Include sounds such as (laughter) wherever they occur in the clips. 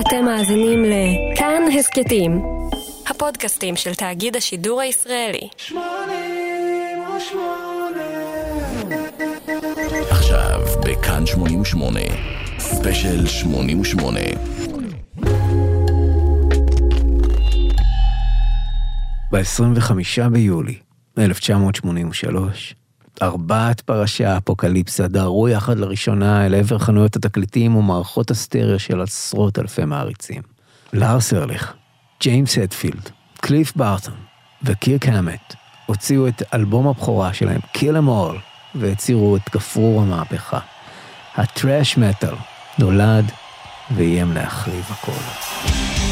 אתם מאזינים לכאן הסכתים, הפודקאסטים של תאגיד השידור הישראלי. עכשיו בכאן 88, ספיישל 88. ב-25 ביולי 1983, ארבעת פרשי האפוקליפסה דהרו יחד לראשונה אל עבר חנויות התקליטים ומערכות הסטריאו של עשרות אלפי מעריצים. לארס ארליך, ג'יימס הדפילד, קליף בארטון וקירק האמט הוציאו את אלבום הבכורה שלהם, Kill Em All, והצהירו את גפרור המהפכה. הטראש מטאל נולד ואיים להחריב הכל.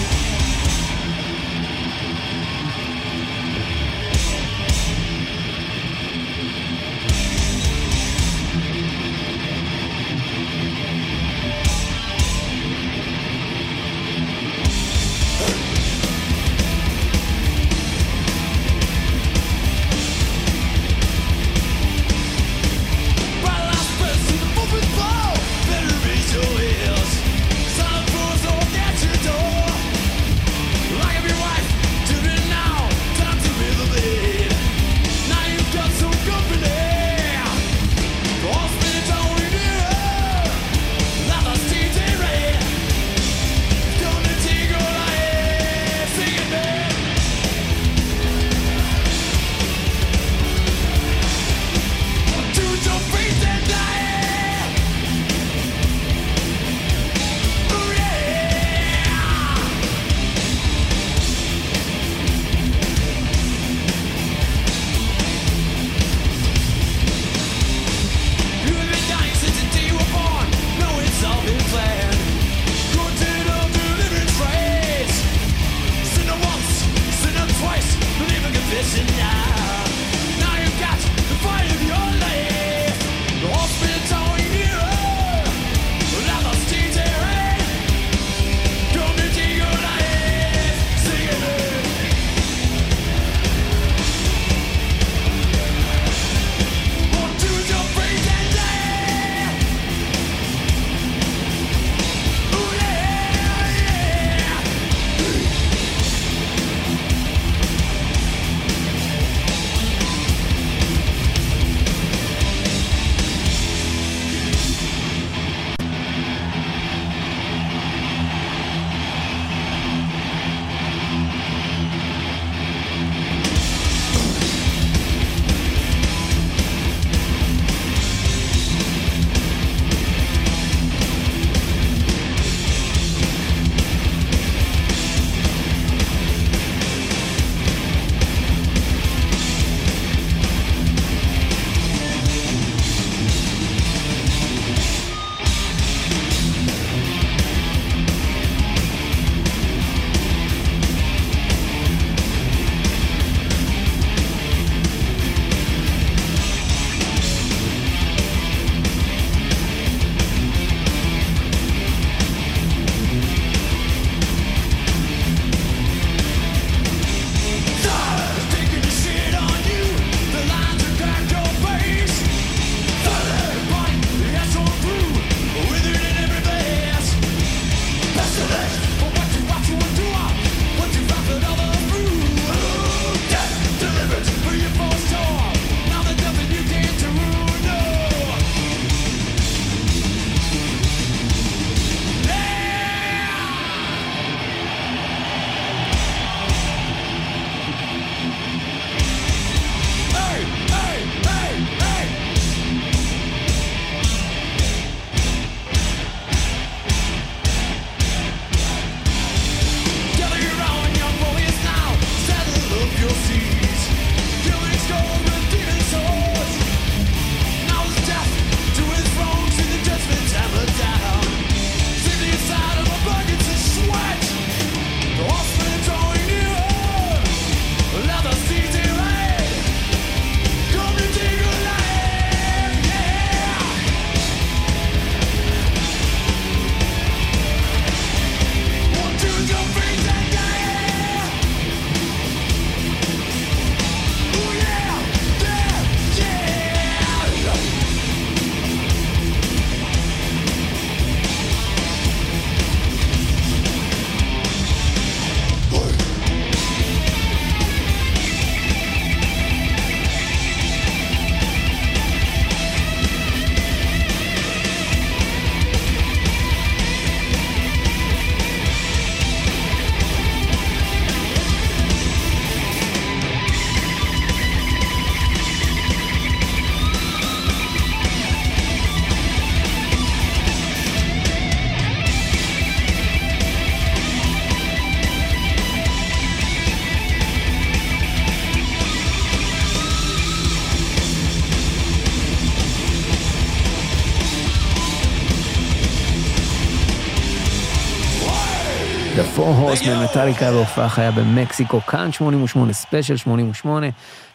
The Four Horsemen, מטאליקה בהופעה חיה במקסיקו, כאן 88, ספיישל 88.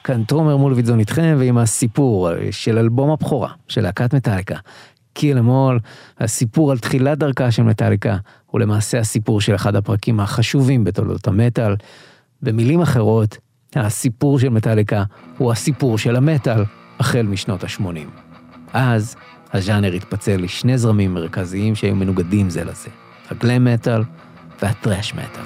כאן תומר מולביטזון איתכם ועם הסיפור של אלבום הבכורה של להקת מטאליקה. קיל אמול, הסיפור על תחילת דרכה של מטאליקה, הוא למעשה הסיפור של אחד הפרקים החשובים בתולדות המטאל. במילים אחרות, הסיפור של מטאליקה הוא הסיפור של המטאל החל משנות ה-80. אז הז'אנר התפצל לשני זרמים מרכזיים שהיו מנוגדים זה לזה, הגלם מטאל והטרש מטאל.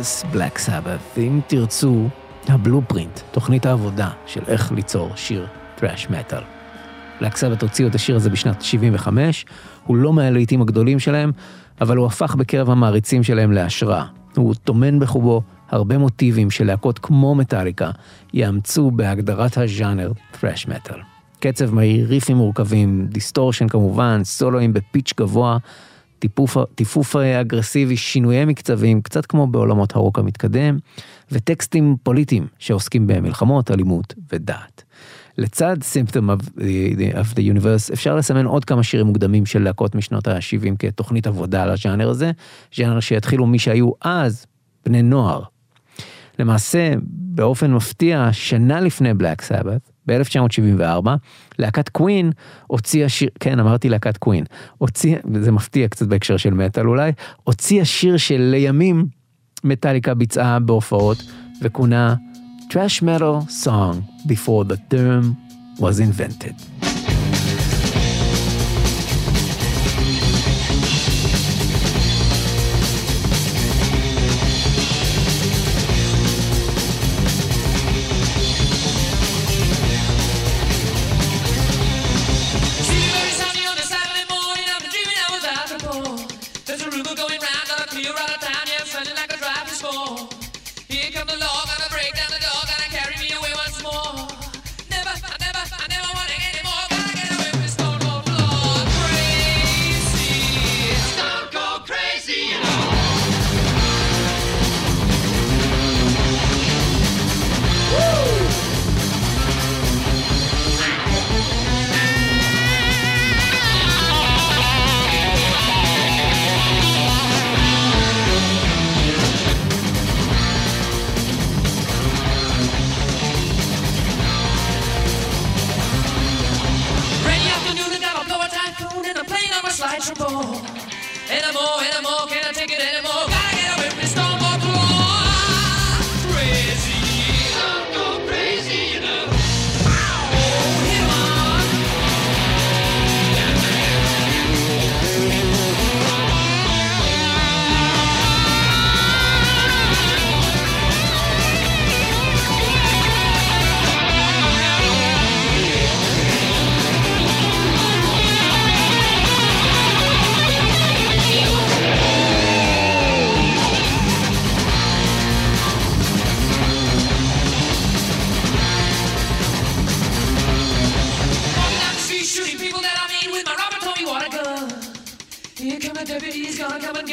Purpose, Black Sabbath, אם תרצו, ה blueprint, תוכנית העבודה של איך ליצור שיר טראש מטאל. בלק סבת הוציאו את השיר הזה בשנת 75, הוא לא מהלהיטים הגדולים שלהם, אבל הוא הפך בקרב המעריצים שלהם להשראה. הוא טומן בחובו הרבה מוטיבים שלהקות כמו מטאליקה יאמצו בהגדרת הז'אנר טראש מטאל. קצב מהיר, ריפים מורכבים, דיסטורשן כמובן, סולואים ב pitch גבוה, טיפוף, טיפוף אה, אגרסיבי, שינויי מקצבים, קצת כמו בעולמות הרוק המתקדם, וטקסטים פוליטיים שעוסקים במלחמות, אלימות ודעת. לצד סימפטום of the, of Universe אפשר לסמן עוד כמה שירים מוקדמים של להקות משנות ה-70 כתוכנית עבודה על הז'אנר הזה, ז'אנר שיתחילו מי שהיו אז בני נוער. למעשה, באופן מפתיע, שנה לפני בלאק סבת, ב-1974, להקת קווין הוציאה שיר, כן אמרתי להקת קווין, הוציאה, זה מפתיע קצת בהקשר של מטאל אולי, הוציאה שיר שלימים מטאליקה ביצעה בהופעות וכונה Trash Metal Song Before the Term Was Invented. anymore, anymore, anymore, can I take it anymore?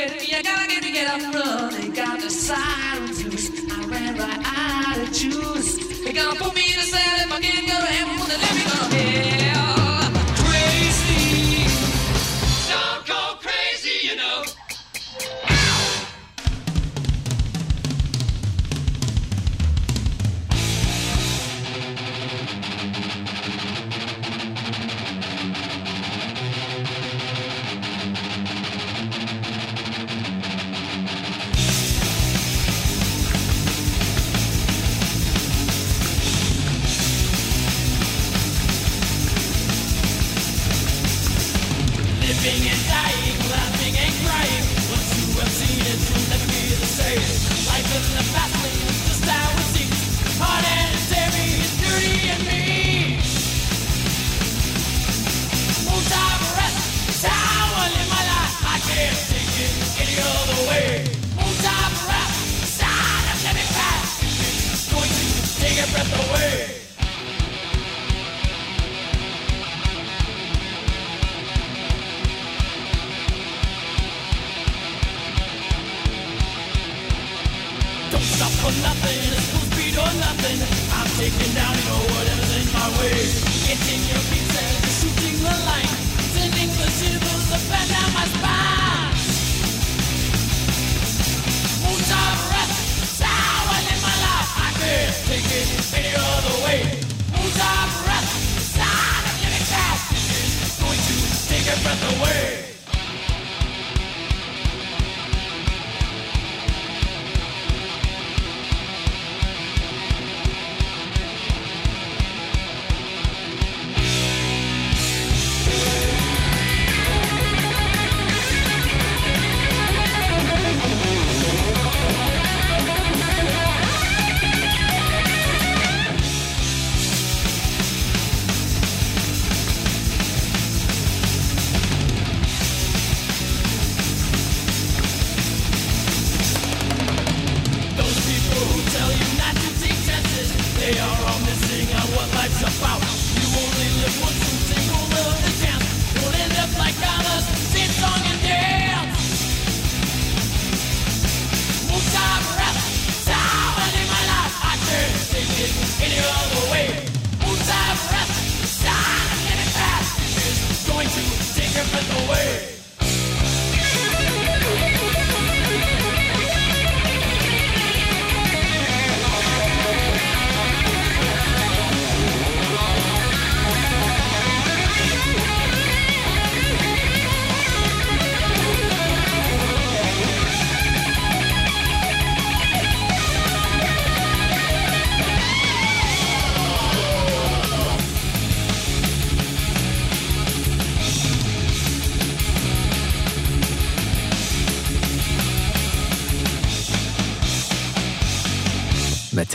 if you gotta get to get off running, got the sirens loose. I ran right out of juice. They gonna put me in a cell.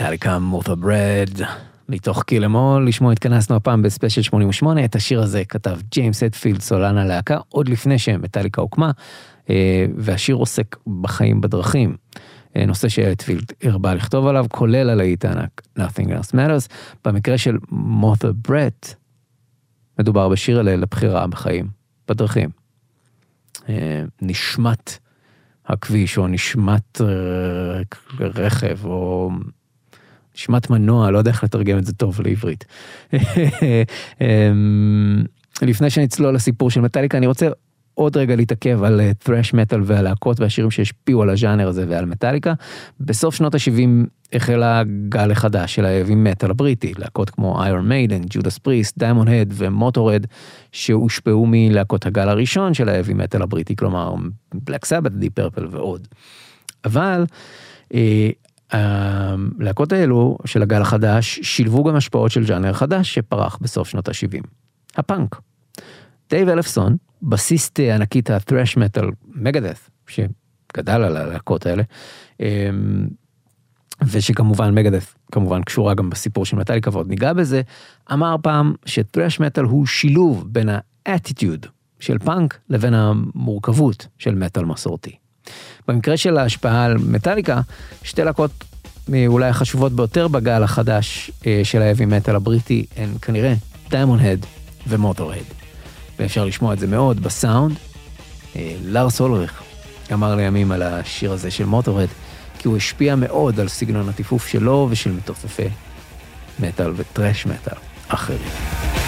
מטאליקה Motorbreath. מתוך Kill 'Em All, לשמו התכנסנו הפעם בספיישל 88, את השיר הזה כתב ג'יימס הטפילד, סולן הלהקה, עוד לפני שמטאליקה הוקמה, אה, והשיר עוסק בחיים בדרכים. אה, נושא שהטפילד הרבה לכתוב עליו, כולל הלהיט הענק Nothing else matters. במקרה של Motorbreath, מדובר בשיר הלל לבחירה בחיים בדרכים. אה, נשמת הכביש או נשמת רכב או נשמת מנוע, לא יודע איך לתרגם את זה טוב לעברית. אמ, לפני שנצלול לסיפור של מטאליקה, אני רוצה עוד רגע להתעכב על thrash metal והלהקות והשירים שהשפיעו על הז'אנר הזה ועל מטאליקה. בסוף שנות ה-70 החלה גל החדש של האבי מטאל הבריטי, להקות כמו איירון מיידן, ג'ודס פריסט, דיימון הד ומוטורד, שהושפעו מלהקות הגל הראשון של האבי מטאל הבריטי, כלומר בלק סבת, דיפ פרפל ועוד. אבל אה, הלהקות האלו של הגל החדש שילבו גם השפעות של ז'אנר חדש שפרח בסוף שנות ה-70, הפאנק. דייב אלפסון, בסיסט ענקית ה-thrash metal מגדת', שגדל על הלהקות האלה, אמ, ושכמובן מגדת' כמובן קשורה גם בסיפור של מטאליקה ועוד ניגע בזה, אמר פעם שטראש מטאל הוא שילוב בין האטיטיוד של פאנק לבין המורכבות של מטאל מסורתי. במקרה של ההשפעה על מטאליקה, שתי להקות אה, אולי החשובות ביותר בגל החדש אה, של האבי מטאל הבריטי הן כנראה דיימונד הד ומוטורהד. ואפשר לשמוע את זה מאוד בסאונד. אה, לארס אולריך אמר לימים על השיר הזה של מוטורהד, כי הוא השפיע מאוד על סגנון הטיפוף שלו ושל מתופפי מטאל וטרש מטאל אחרים.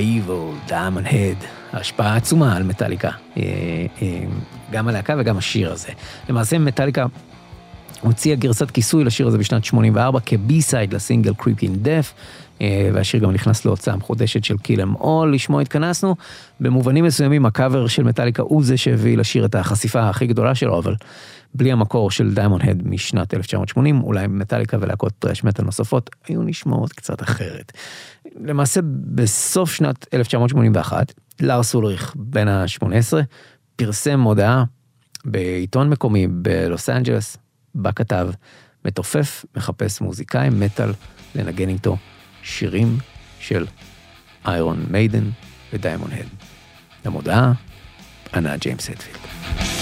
Evil, Diamond Head, השפעה עצומה על מטאליקה, אה, אה, גם הלהקה וגם השיר הזה. למעשה מטאליקה הוציאה גרסת כיסוי לשיר הזה בשנת 84 כ B-side לסינגל Creeping Death, אה, והשיר גם נכנס להוצאה מחודשת של Kill 'Em All, לשמו התכנסנו. במובנים מסוימים הקאבר של מטאליקה הוא זה שהביא לשיר את החשיפה הכי גדולה שלו, אבל בלי המקור של דיימונד הד משנת 1980, אולי מטאליקה ולהקות טרש מטאל נוספות היו נשמעות קצת אחרת. למעשה בסוף שנת 1981, לארס אולריך בן ה-18 פרסם מודעה בעיתון מקומי בלוס אנג'לס, בה כתב, מתופף מחפש מוזיקאי מטאל לנגן איתו שירים של איירון מיידן ודיימון הד. למודעה ענה ג'יימס הדפילד.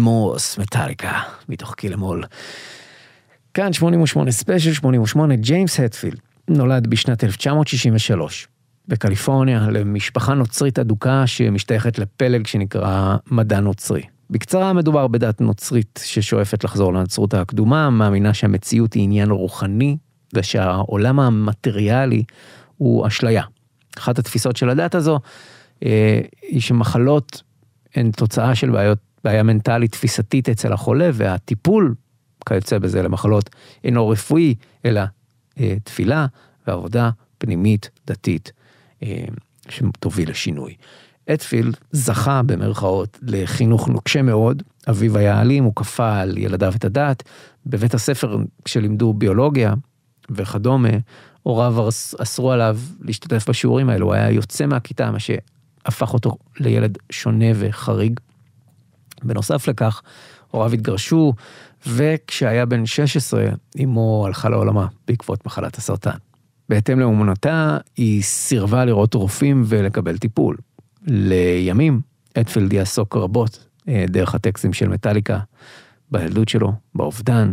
Remorse, מטאליקה, מתוך Kill 'Em All. כאן 88 ספיישל 88, ג'יימס הטפילד נולד בשנת 1963 בקליפורניה למשפחה נוצרית אדוקה שמשתייכת לפלג שנקרא מדע נוצרי. בקצרה מדובר בדת נוצרית ששואפת לחזור לנצרות הקדומה, מאמינה שהמציאות היא עניין רוחני ושהעולם המטריאלי הוא אשליה. אחת התפיסות של הדת הזו אה, היא שמחלות הן תוצאה של בעיות, בעיה מנטלית תפיסתית אצל החולה והטיפול כיוצא בזה למחלות אינו רפואי אלא אה, תפילה ועבודה פנימית דתית אה, שתוביל לשינוי. אטפילד זכה במרכאות לחינוך נוקשה מאוד, אביו היה אלים, הוא כפה על ילדיו את הדת. בבית הספר כשלימדו ביולוגיה וכדומה, הוריו אס- אסרו עליו להשתתף בשיעורים האלו, הוא היה יוצא מהכיתה, מה שהפך אותו לילד שונה וחריג. בנוסף לכך, הוריו התגרשו, וכשהיה בן 16, אמו הלכה לעולמה בעקבות מחלת הסרטן. בהתאם לאמונתה, היא סירבה לראות רופאים ולקבל טיפול. לימים, אטפילד יעסוק רבות אה, דרך הטקסטים של מטאליקה, בילדות שלו, באובדן,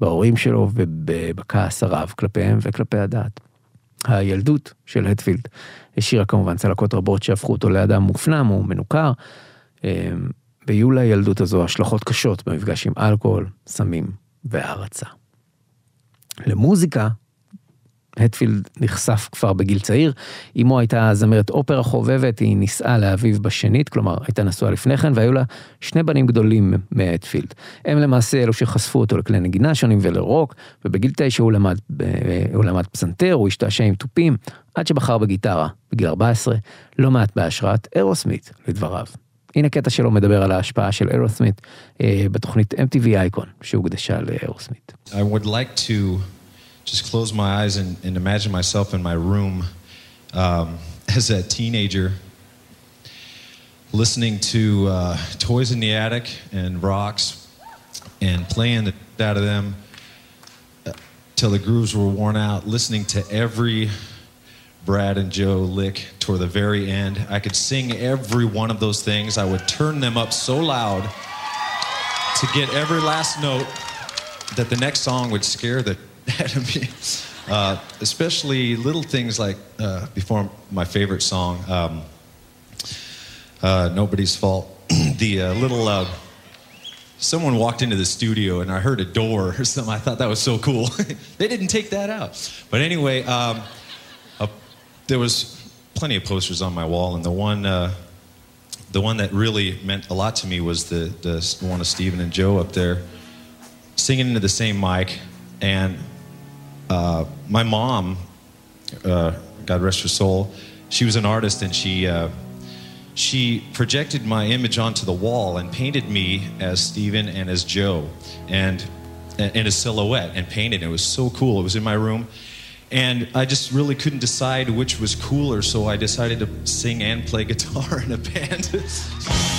בהורים שלו ובכעס הרב כלפיהם וכלפי הדת. הילדות של הטפילד השאירה כמובן צלקות רבות שהפכו אותו לאדם מופנם ומנוכר. אה, ויהיו לילדות הזו השלכות קשות במפגש עם אלכוהול, סמים והערצה. למוזיקה, הטפילד נחשף כבר בגיל צעיר, אמו הייתה זמרת אופרה חובבת, היא נישאה לאביו בשנית, כלומר הייתה נשואה לפני כן, והיו לה שני בנים גדולים מהטפילד. הם למעשה אלו שחשפו אותו לכלי נגינה שונים ולרוק, ובגיל תשע הוא למד, הוא למד פסנתר, הוא השתעשע עם תופים, עד שבחר בגיטרה, בגיל 14, לא מעט בהשראת אירוסמית, לדבריו. הנה קטע שלו מדבר על ההשפעה של אירוסמית אה, בתוכנית MTV אייקון שהוקדשה לאירוסמית. I would like to just close my eyes and, and imagine myself in my room um, (laughs) as a teenager, listening to uh, Toys in the Attic and Rocks and playing the out of them uh, till the grooves were worn out, listening to every Brad and Joe lick toward the very end. I could sing every one of those things. I would turn them up so loud to get every last note that the next song would scare the (laughs) out of me. Uh, especially little things like uh, before my favorite song, um, uh, "Nobody's Fault." (clears throat) the uh, little uh, someone walked into the studio and I heard a door or something. I thought that was so cool. (laughs) they didn't take that out, but anyway, um, there was plenty of posters on my wall, and the one. Uh, the one that really meant a lot to me was the, the one of Stephen and Joe up there singing into the same mic. And uh, my mom, uh, God rest her soul, she was an artist and she, uh, she projected my image onto the wall and painted me as Stephen and as Joe and in a silhouette and painted it. It was so cool. It was in my room. And I just really couldn't decide which was cooler, so I decided to sing and play guitar (laughs) in a band. (laughs)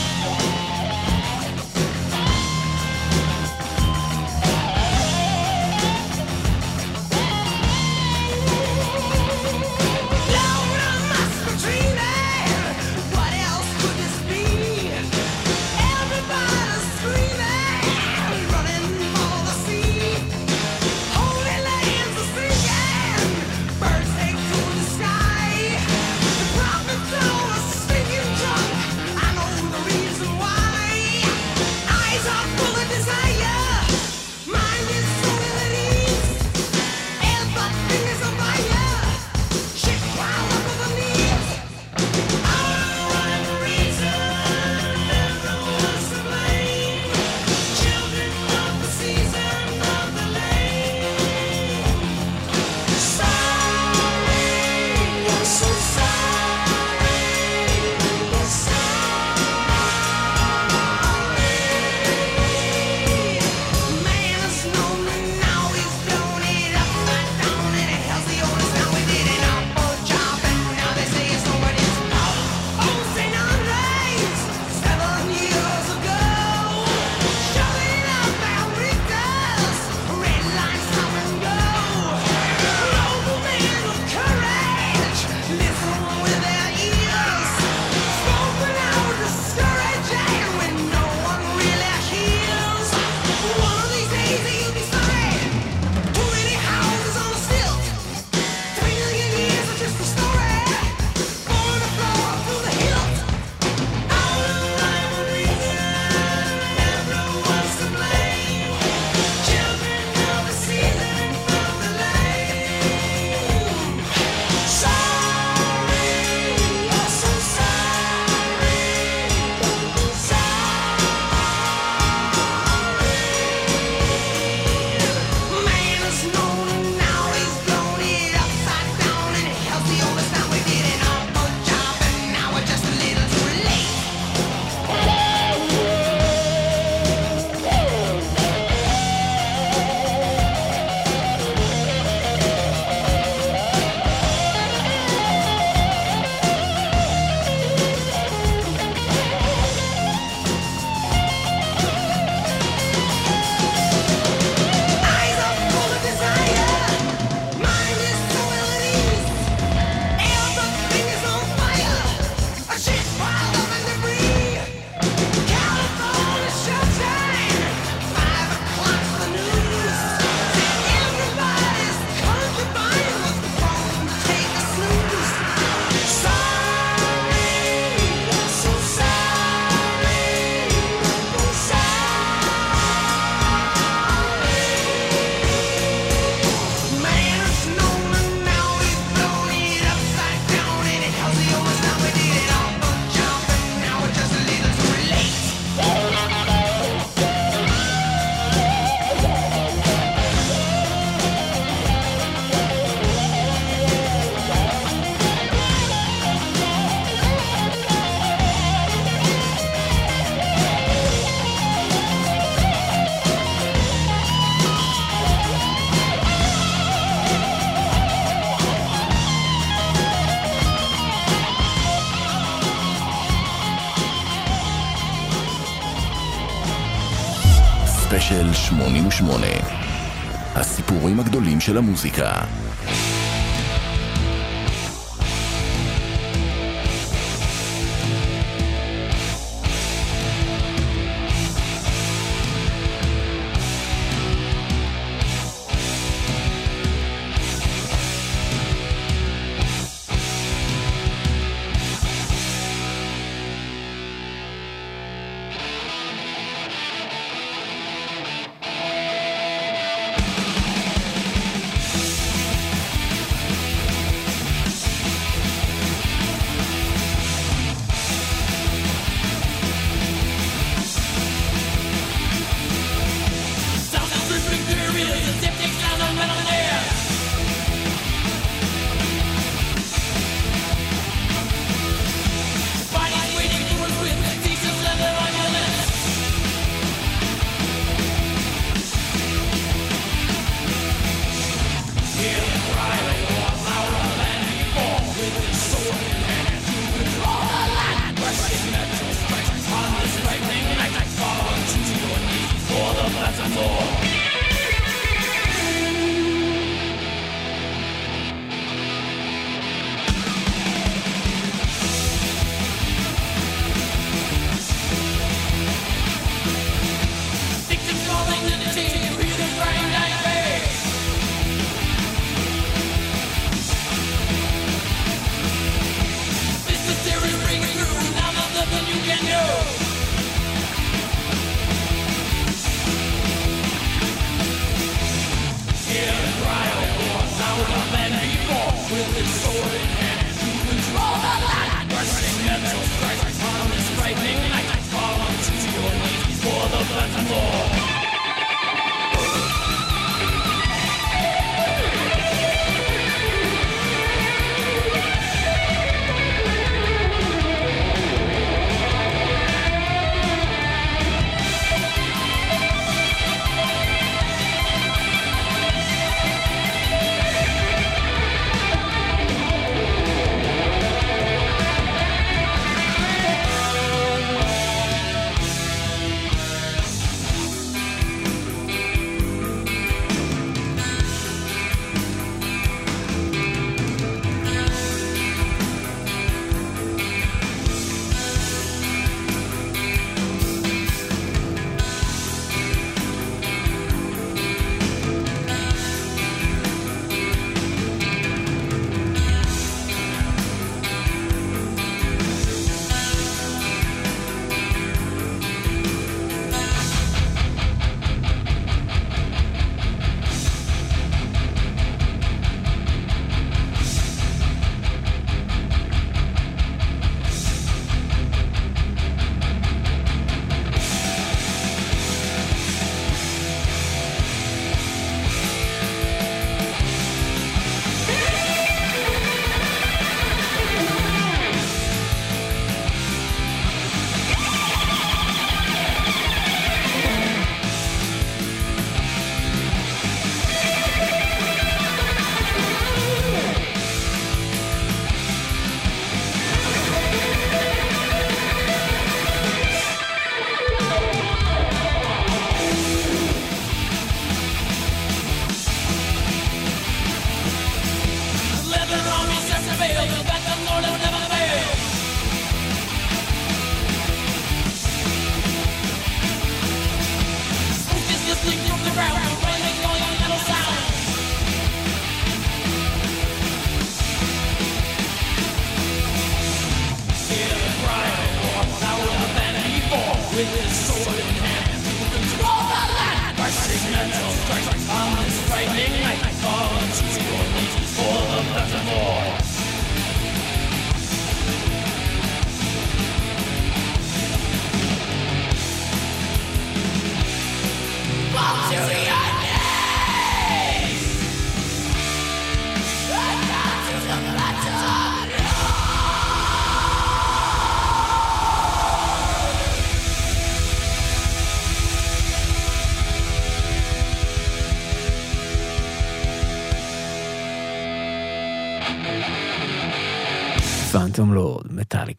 של המוזיקה.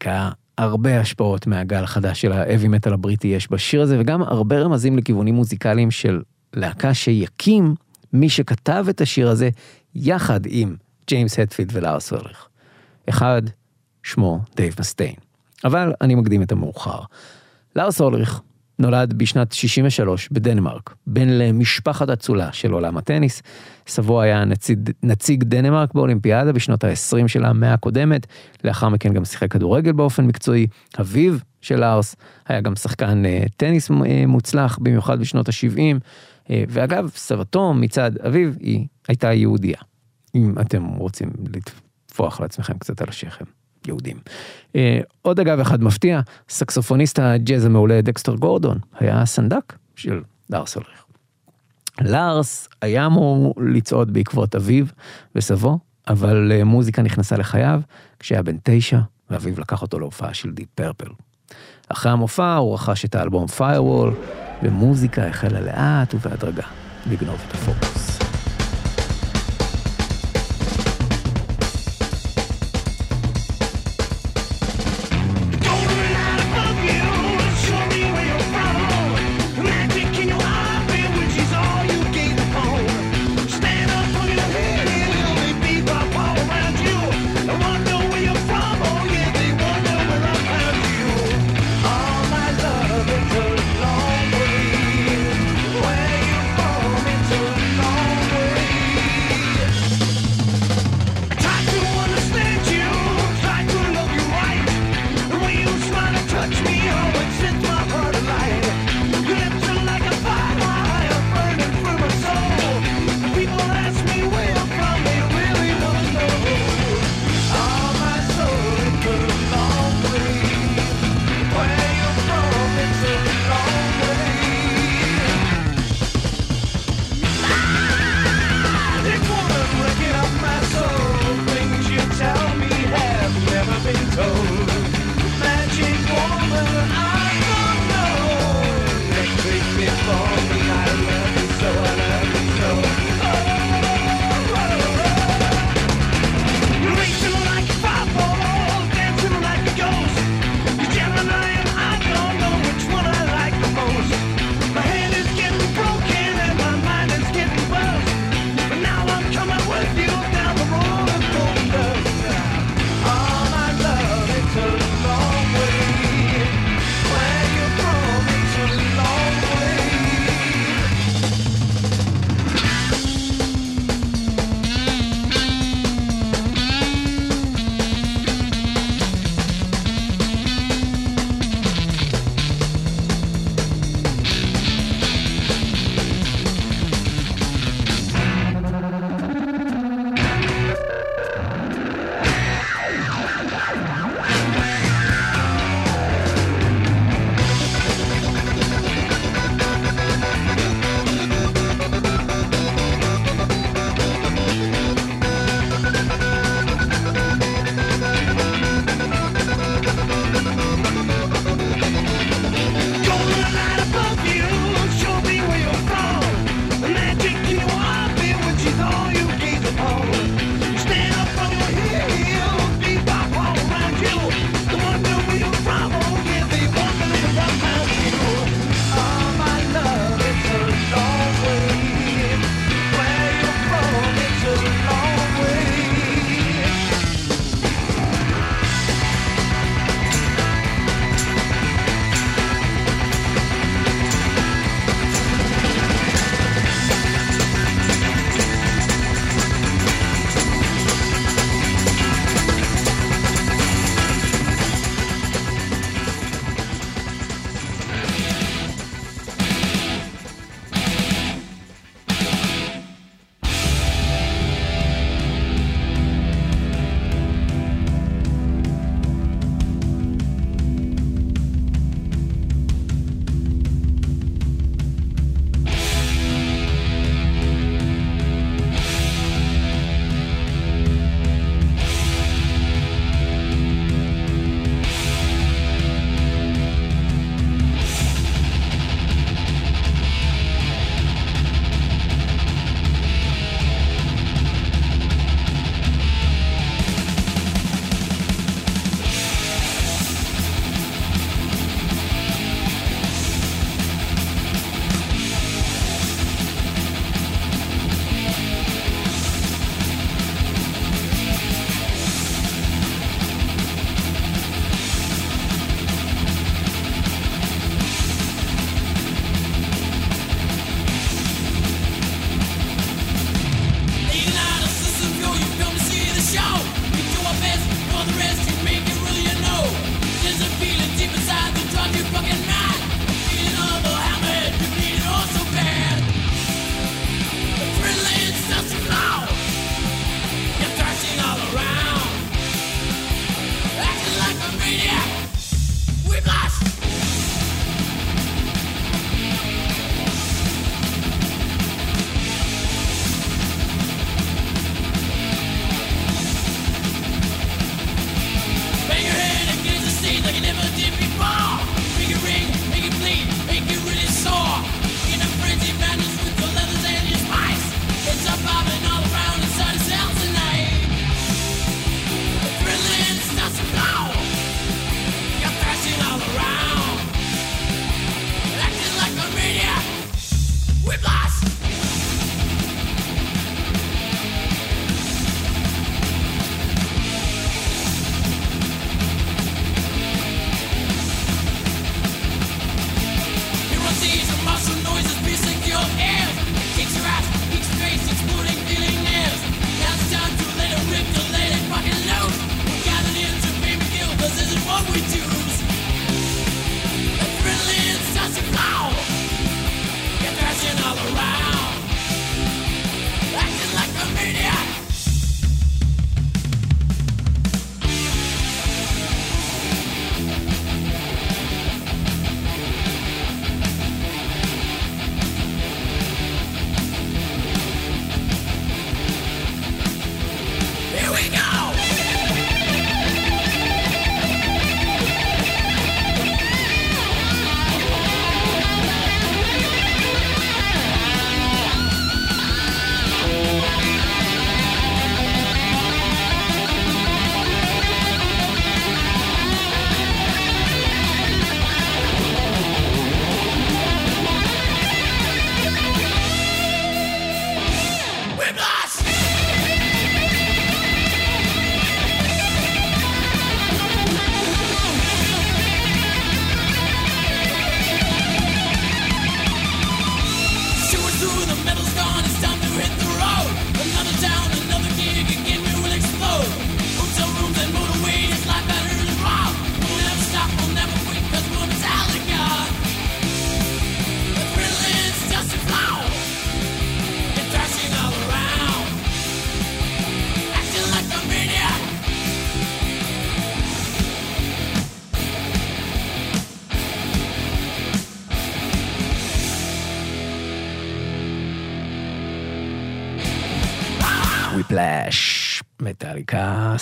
מטאליקה, הרבה השפעות מהגל החדש של האבי מטאל הבריטי יש בשיר הזה, וגם הרבה רמזים לכיוונים מוזיקליים של להקה שיקים מי שכתב את השיר הזה יחד עם ג'יימס הטפילד ולארס אולריך. אחד, שמו דייב מסטיין. אבל אני מקדים את המאוחר. לארס אולריך נולד בשנת 63 בדנמרק, בן למשפחת אצולה של עולם הטניס. סבו היה נציג, נציג דנמרק באולימפיאדה בשנות ה-20 של המאה הקודמת, לאחר מכן גם שיחק כדורגל באופן מקצועי. אביו של לארס היה גם שחקן אה, טניס אה, מוצלח, במיוחד בשנות ה-70. אה, ואגב, סבתו מצד אביו היא הייתה יהודייה. אם אתם רוצים לטפוח לעצמכם קצת על השכם. יהודים. אה, עוד אגב אחד מפתיע, סקסופוניסט הג'אז המעולה דקסטר גורדון היה הסנדק של לארס הולריך. לארס היה אמור לצעוד בעקבות אביו וסבו, אבל אה, מוזיקה נכנסה לחייו כשהיה בן תשע, ואביו לקח אותו להופעה של דיפ פרפל. אחרי המופע הוא רכש את האלבום Fireball, ומוזיקה החלה לאט ובהדרגה לגנוב את הפוקוס.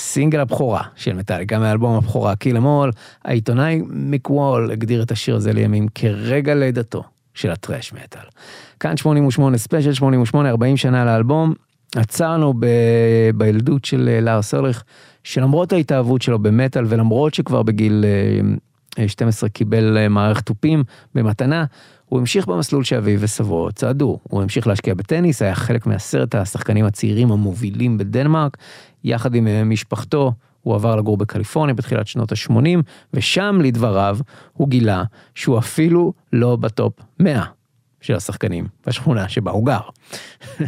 סינגל הבכורה של מטאליקה מאלבום הבכורה Kill 'Em All, העיתונאי מיק וול הגדיר את השיר הזה לימים כרגע לידתו של ה thrash metal. כאן 88 ספיישל 88 40 שנה לאלבום, עצרנו ב... בילדות של אה, לארס אולריך, שלמרות ההתאהבות שלו במטאל ולמרות שכבר בגיל אה, 12 קיבל אה, מערכת תופים במתנה, הוא המשיך במסלול שאביו וסבו צעדו. הוא המשיך להשקיע בטניס, היה חלק מעשרת השחקנים הצעירים המובילים בדנמרק. יחד עם משפחתו, הוא עבר לגור בקליפורניה בתחילת שנות ה-80, ושם, לדבריו, הוא גילה שהוא אפילו לא ב top 100 של השחקנים בשכונה שבה הוא גר. (laughs)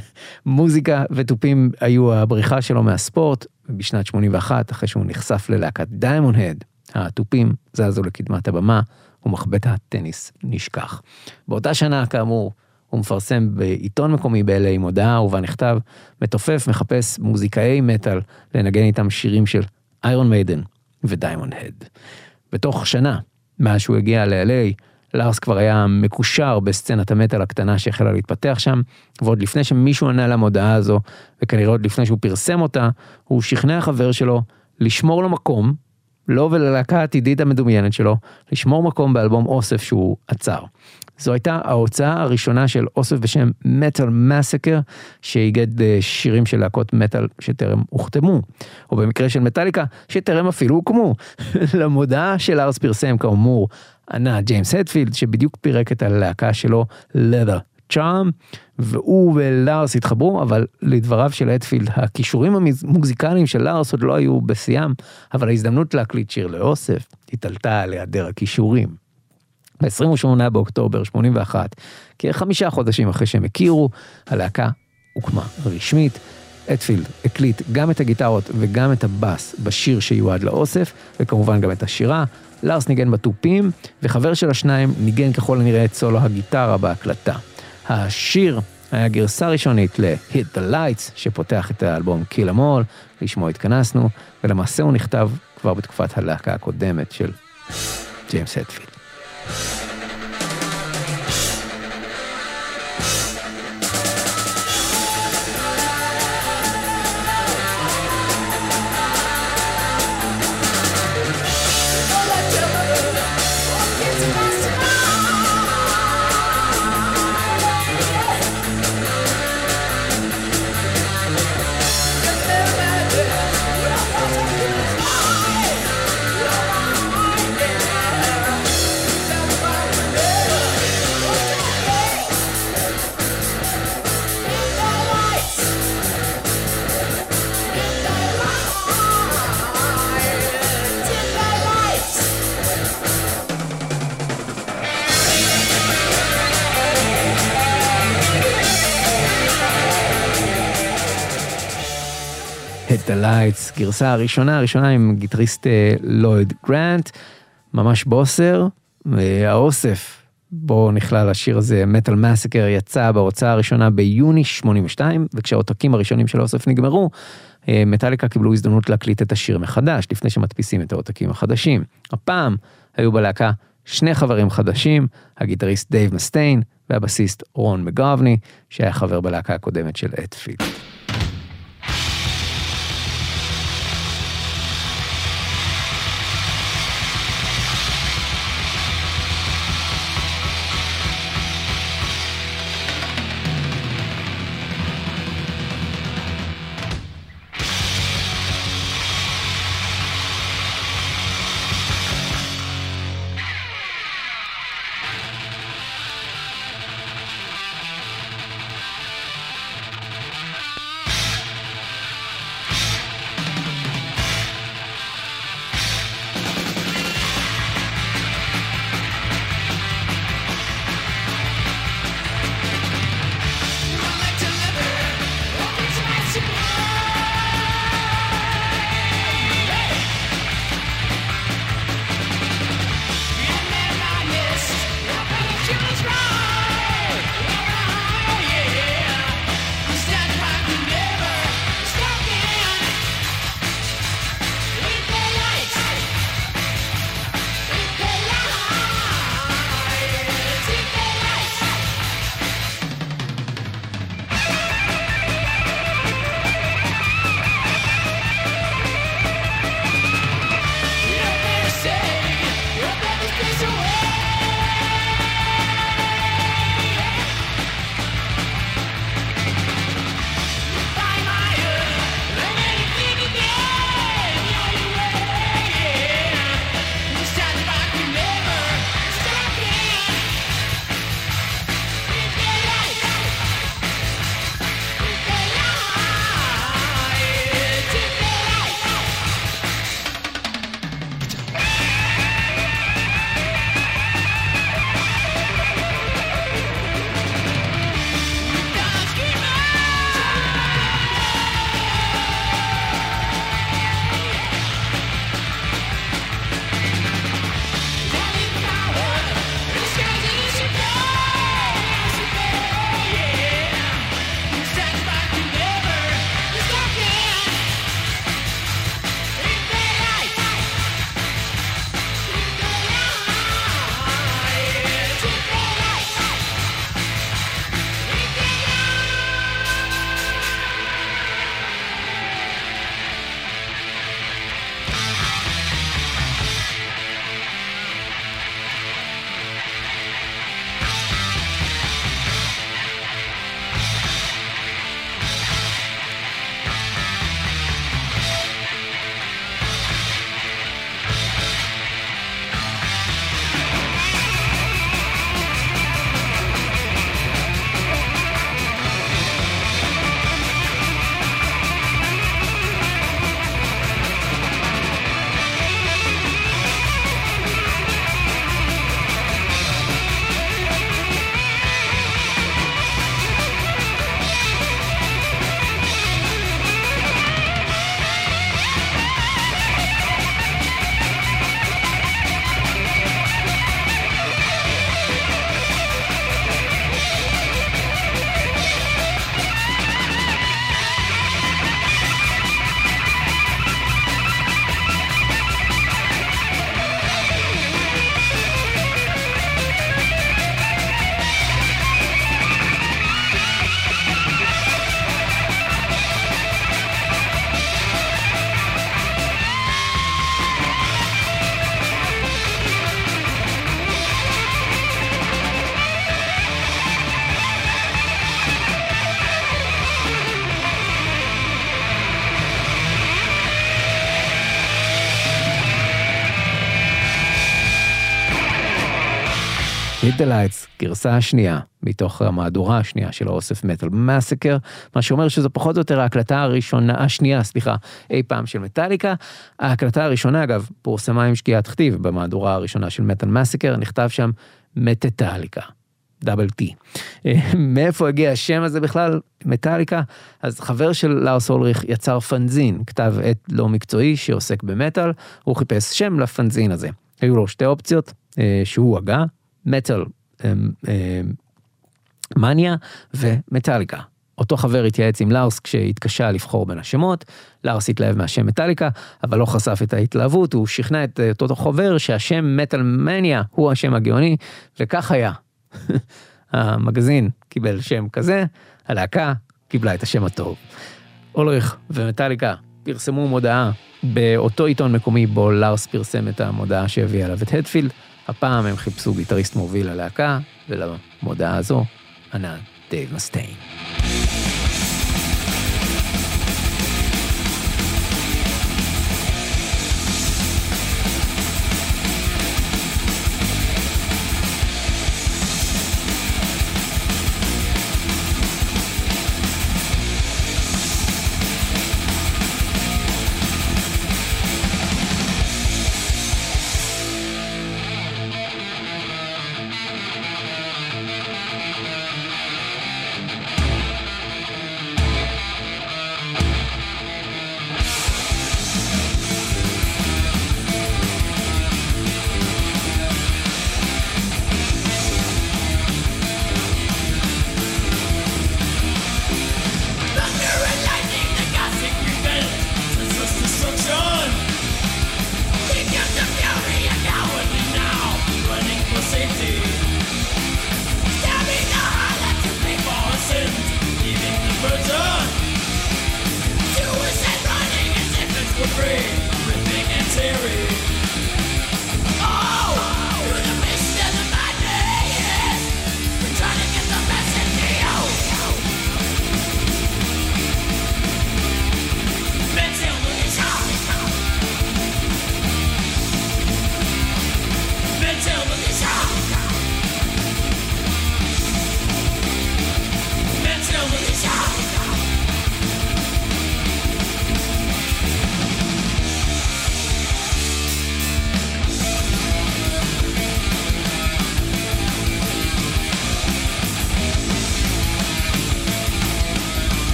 מוזיקה ותופים היו הבריחה שלו מהספורט, ובשנת 81, אחרי שהוא נחשף ללהקת דיימונד הד, התופים זזו לקדמת הבמה, ומחבט הטניס נשכח. באותה שנה, כאמור, הוא מפרסם בעיתון מקומי ב-LA מודעה ובה נכתב, מתופף מחפש מוזיקאי מטאל לנגן איתם שירים של איירון מיידן ודיימונד הד. בתוך שנה, מאז שהוא הגיע ל-LA, לארס כבר היה מקושר בסצנת המטאל הקטנה שהחלה להתפתח שם, ועוד לפני שמישהו ענה למודעה הזו, וכנראה עוד לפני שהוא פרסם אותה, הוא שכנע חבר שלו לשמור לו מקום לו וללהקה העתידית המדומיינת שלו, לשמור מקום באלבום אוסף שהוא ערך. זו הייתה ההוצאה הראשונה של אוסף בשם Metal Massacre, שאיגד אה, שירים של להקות מטאל שטרם הוחתמו, או במקרה של מטאליקה, שטרם אפילו הוקמו. (laughs) למודעה של ארס פרסם כאמור, ענה ג'יימס הדפילד, שבדיוק פירק את הלהקה שלו, leather צ'ארם, והוא ולארס התחברו, אבל לדבריו של אדפילד, הכישורים המוזיקליים של לארס עוד לא היו בשיאם, אבל ההזדמנות להקליט שיר לאוסף התעלתה על היעדר הכישורים. ב-28 באוקטובר 81, כחמישה חודשים אחרי שהם הכירו, הלהקה הוקמה רשמית. אדפילד הקליט גם את הגיטרות וגם את הבאס בשיר שיועד לאוסף, וכמובן גם את השירה. לארס ניגן בתופים, וחבר של השניים ניגן ככל הנראה את סולו הגיטרה בהקלטה. השיר היה גרסה ראשונית ל-Hit the Lights, שפותח את האלבום Kill Em All, לשמו התכנסנו, ולמעשה הוא נכתב כבר בתקופת הלהקה הקודמת של ג'יימס הדפילד. Lights, גרסה הראשונה, הראשונה עם גיטריסט אה, לויד גרנט, ממש בוסר, האוסף בו נכלל השיר הזה, Metal Massacre, יצא בהוצאה הראשונה ביוני 82, וכשהעותקים הראשונים של האוסף נגמרו, אה, מטאליקה קיבלו הזדמנות להקליט את השיר מחדש, לפני שמדפיסים את העותקים החדשים. הפעם היו בלהקה שני חברים חדשים, הגיטריסט דייב מסטיין והבסיסט רון מגובני, שהיה חבר בלהקה הקודמת של אטפילד. Hit the Lights, גרסה השנייה, מתוך המהדורה השנייה של האוסף מטאל מסקר, מה שאומר שזו פחות או יותר ההקלטה הראשונה, השנייה, סליחה, אי פעם של מטאליקה. ההקלטה הראשונה, אגב, פורסמה עם שקיעת כתיב במהדורה הראשונה של מטאל מסקר, נכתב שם מטטליקה. דאבל טי. מאיפה הגיע השם הזה בכלל, מטאליקה? אז חבר של לארס אולריך יצר פנזין, כתב עת לא מקצועי שעוסק במטאל, הוא חיפש שם לפנזין הזה. היו לו שתי אופציות אה, שהוא הגה, מטאל אה, אה, מניה ומטאליקה. אותו חבר התייעץ עם לארס כשהתקשה לבחור בין השמות, לארס התלהב מהשם מטאליקה, אבל לא חשף את ההתלהבות, הוא שכנע את אה, אותו חבר שהשם מטאל מניה הוא השם הגאוני, וכך היה. (laughs) המגזין קיבל שם כזה, הלהקה קיבלה את השם הטוב. אולריך ומטאליקה פרסמו מודעה באותו עיתון מקומי בו לארס פרסם את המודעה שהביאה אליו את הטפילד. הפעם הם חיפשו גיטריסט מוביל ללהקה, ולמודעה הזו ענה דייב מסטיין.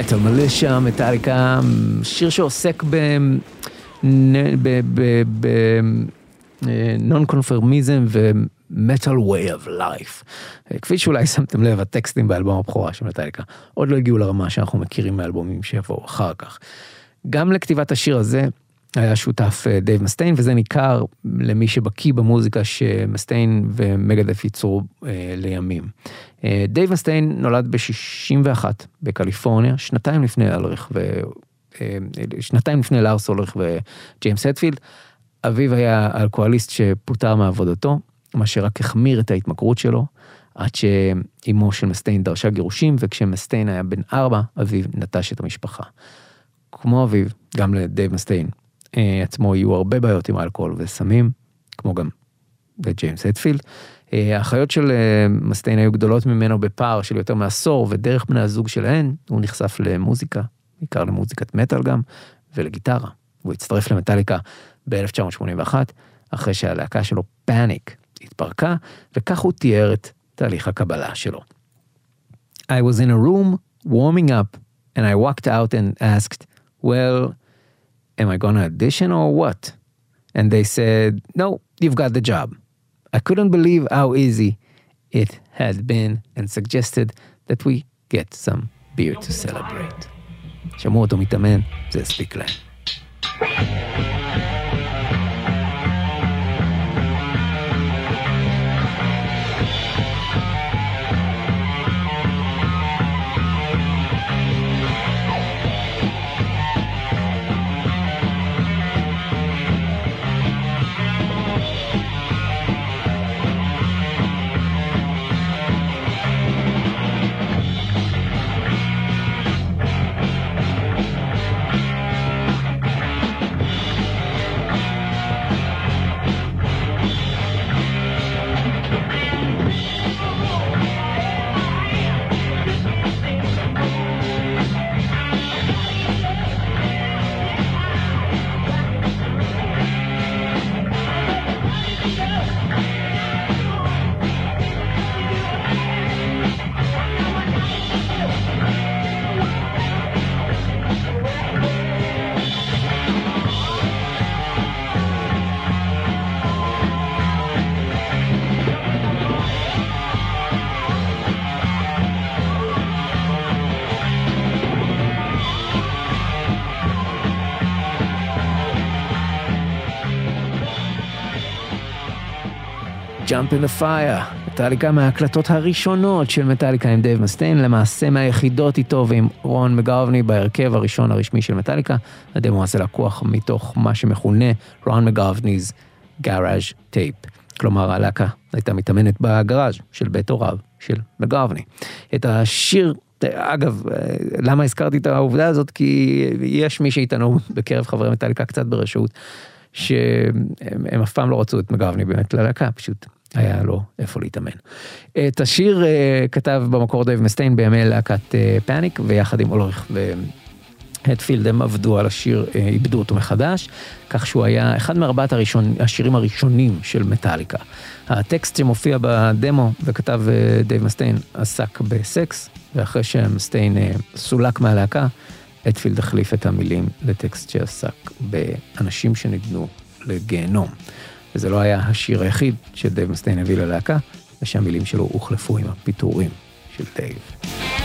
מטאל מלישה, מטאליקה, שיר שעוסק ב... נון קונפרמיזם ומטאל way of life. כפי שאולי שמתם לב, הטקסטים באלבום הבכורה של מטאליקה עוד לא הגיעו לרמה שאנחנו מכירים מאלבומים שיבואו אחר כך. גם לכתיבת השיר הזה היה שותף אה, דייב מסטיין, וזה ניכר למי שבקיא במוזיקה שמסטיין ומגדף ייצרו אה, לימים. אה, דייב מסטיין נולד ב-61 בקליפורניה, שנתיים לפני אולריך, ו... אה, שנתיים לפני לארס אולריך וג'יימס הטפילד. אביו היה אלכוהוליסט שפוטר מעבודתו, מה שרק החמיר את ההתמכרות שלו, עד שאימו של מסטיין דרשה גירושים, וכשמסטיין היה בן ארבע, אביו נטש את המשפחה. כמו אביו, גם לדייב מסטיין אה, עצמו יהיו הרבה בעיות עם אלכוהול וסמים, כמו גם לג'יימס הטפילד. אה, האחיות של אה, מסטיין היו גדולות ממנו בפער של יותר מעשור, ודרך בני הזוג שלהן הוא נחשף למוזיקה, בעיקר למוזיקת מטאל גם, ולגיטרה. הוא הצטרף למטאליקה ב-1981, אחרי שהלהקה שלו, פאניק, התפרקה, וכך הוא תיאר את תהליך הקבלה שלו. I was in a room warming up, and I walked out and asked, well, am I gonna audition or what? And they said, no, you've got the job. I couldn't believe how easy it had been and suggested that we get some beer to celebrate. שמעו אותו מתאמן, זה הספיק להם. Jump in the Fire, מטאליקה מההקלטות הראשונות של מטאליקה עם דייב מסטיין, למעשה מהיחידות איתו ועם רון מגובני בהרכב הראשון הרשמי של מטאליקה. הדמו הזה לקוח מתוך מה שמכונה Ron McGovney's Garage Tape. כלומר הלהקה הייתה מתאמנת בגראז' של בית הוריו של מגובני. את השיר אגב, למה הזכרתי את העובדה הזאת? כי יש מי שאיתנו בקרב חברי מטאליקה קצת ברשות, שהם אף פעם לא רצו את מגובני באמת ללהקה, פשוט היה לו איפה להתאמן. את השיר אה, כתב במקור דייב מסטיין בימי להקת אה, פאניק, ויחד עם אולריך והטפילד הם עבדו על השיר, אה, עיבדו אותו מחדש, כך שהוא היה אחד מארבעת הראשון, השירים הראשונים של מטאליקה. הטקסט שמופיע בדמו שכתב דייב מסטיין עסק בסקס, ואחרי שמסטיין סולק מהלהקה, הטפילד החליף את המילים לטקסט שעסק באנשים שנידונו לגיהנום. וזה לא היה השיר היחיד שדייב מסטיין הביא ללהקה, ושהמילים שלו הוחלפו עם הפיטורים של דייב.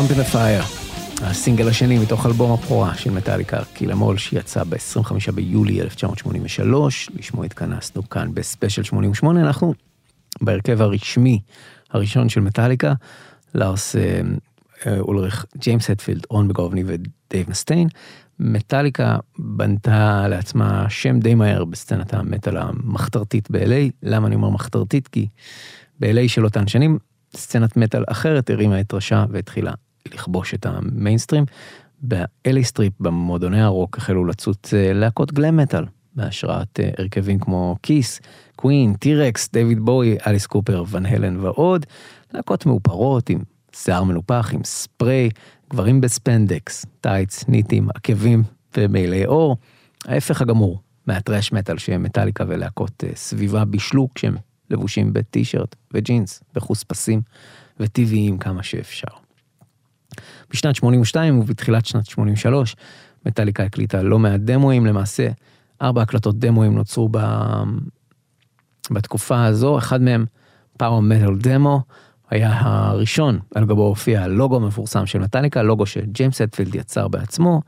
Jump in the Fire, הסינגל השני מתוך אלבום הבכורה של מטאליקה, Kill 'Em All, שיצא ב-25 ביולי 1983, לשמו התכנסנו כאן בספיישל 88, אנחנו בהרכב הרשמי הראשון של מטאליקה, לארס אה, אה, אולריך, ג'יימס הטפילד, רון מגובני ודייב מסטיין. מטאליקה בנתה לעצמה שם די מהר בסצנת המטאל המחתרתית ב-LA, למה אני אומר מחתרתית? כי ב-LA של אותן שנים סצנת מטאל אחרת הרימה את ראשה והתחילה לכבוש את המיינסטרים. ב LA Strip, במועדוני הרוק, החלו לצוץ אה, להקות glam metal, בהשראת אה, הרכבים כמו כיס, קווין, טי רקס, דיוויד בואי, אליס קופר, ון הלן ועוד. להקות מאופרות עם שיער מנופח, עם ספריי, גברים בספנדקס, טייץ, ניטים, עקבים ומעילי עור. ההפך הגמור מהטרש מטאל שמטאליקה ולהקות אה, סביבה בישלו כשהם לבושים בטישרט וג'ינס, בחוספסים וטבעיים כמה שאפשר. בשנת 82 ובתחילת שנת 83, מטאליקה הקליטה לא מעט דמואים, למעשה ארבע הקלטות דמואים נוצרו ב... בתקופה הזו, אחד מהם פאוור מטאל דמו, היה הראשון. על גבו הופיע הלוגו המפורסם של מטאליקה, לוגו שג'יימס אטפילד יצר בעצמו.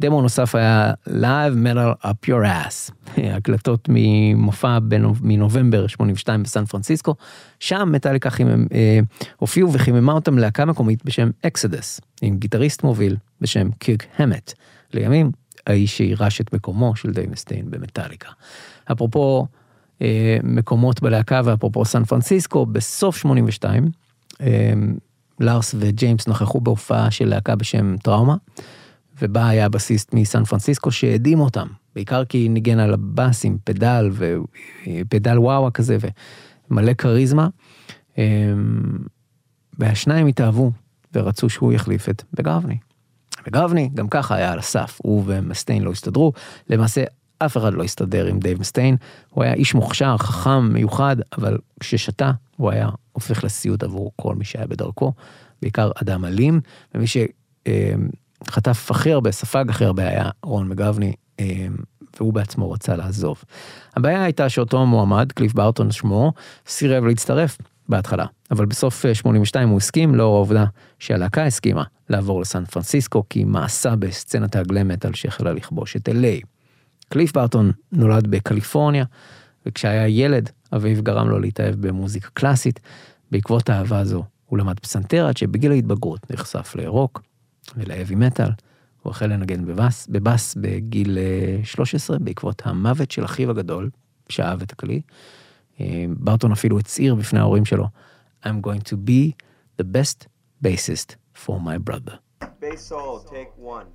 דמו נוסף היה Live Metal Up Your Ass, (laughs) הקלטות ממופע מנובמבר 82 בסן פרנסיסקו, שם מטאליקה חימם, אה, הופיעו וחיממה אותם להקה מקומית בשם אקסודוס, עם גיטריסט מוביל בשם קירק המט, לימים האיש שירש את מקומו של דייב מסטיין במטאליקה. אפרופו אה, מקומות בלהקה ואפרופו סן פרנסיסקו, בסוף 82, אה, לארס וג'יימס נכחו בהופעה של להקה בשם טראומה. ובה היה הבסיסט מסן פרנסיסקו שהדהים אותם, בעיקר כי ניגן על הבאס עם פדל ופדל וואווה כזה ומלא כריזמה. אמ, והשניים התאהבו ורצו שהוא יחליף את במקגרבני. מקגרבני גם ככה היה על הסף, הוא ומסטיין לא הסתדרו, למעשה אף אחד לא הסתדר עם דייב מסטיין, הוא היה איש מוכשר, חכם, מיוחד, אבל כששתה הוא היה הופך לסיוט עבור כל מי שהיה בדרכו, בעיקר אדם אלים, ומי שחטף הכי הרבה, ספג הכי הרבה היה רון מגבני, אה, והוא בעצמו רצה לעזוב. הבעיה הייתה שאותו מועמד, קליף בארטון שמו, סירב להצטרף בהתחלה, אבל בסוף אה, 82 הוא הסכים לאור העובדה שהלהקה הסכימה לעבור לסן פרנסיסקו, כי מאסה בסצנת הגלם מטאל שהחלה לכבוש את LA. קליף בארטון נולד בקליפורניה, וכשהיה ילד, אביו גרם לו להתאהב במוזיקה קלאסית. בעקבות האהבה הזו, הוא למד פסנתר עד שבגיל ההתבגרות נחשף לרוק ולהאבי מטאל. הוא החל לנגן בבאס, בבאס בגיל אה, 13, בעקבות המוות של אחיו הגדול, שאהב את הכלי. אה, ברטון אפילו הצהיר בפני ההורים שלו, I'm going to be the best bassist for my brother. Bass solo, take one.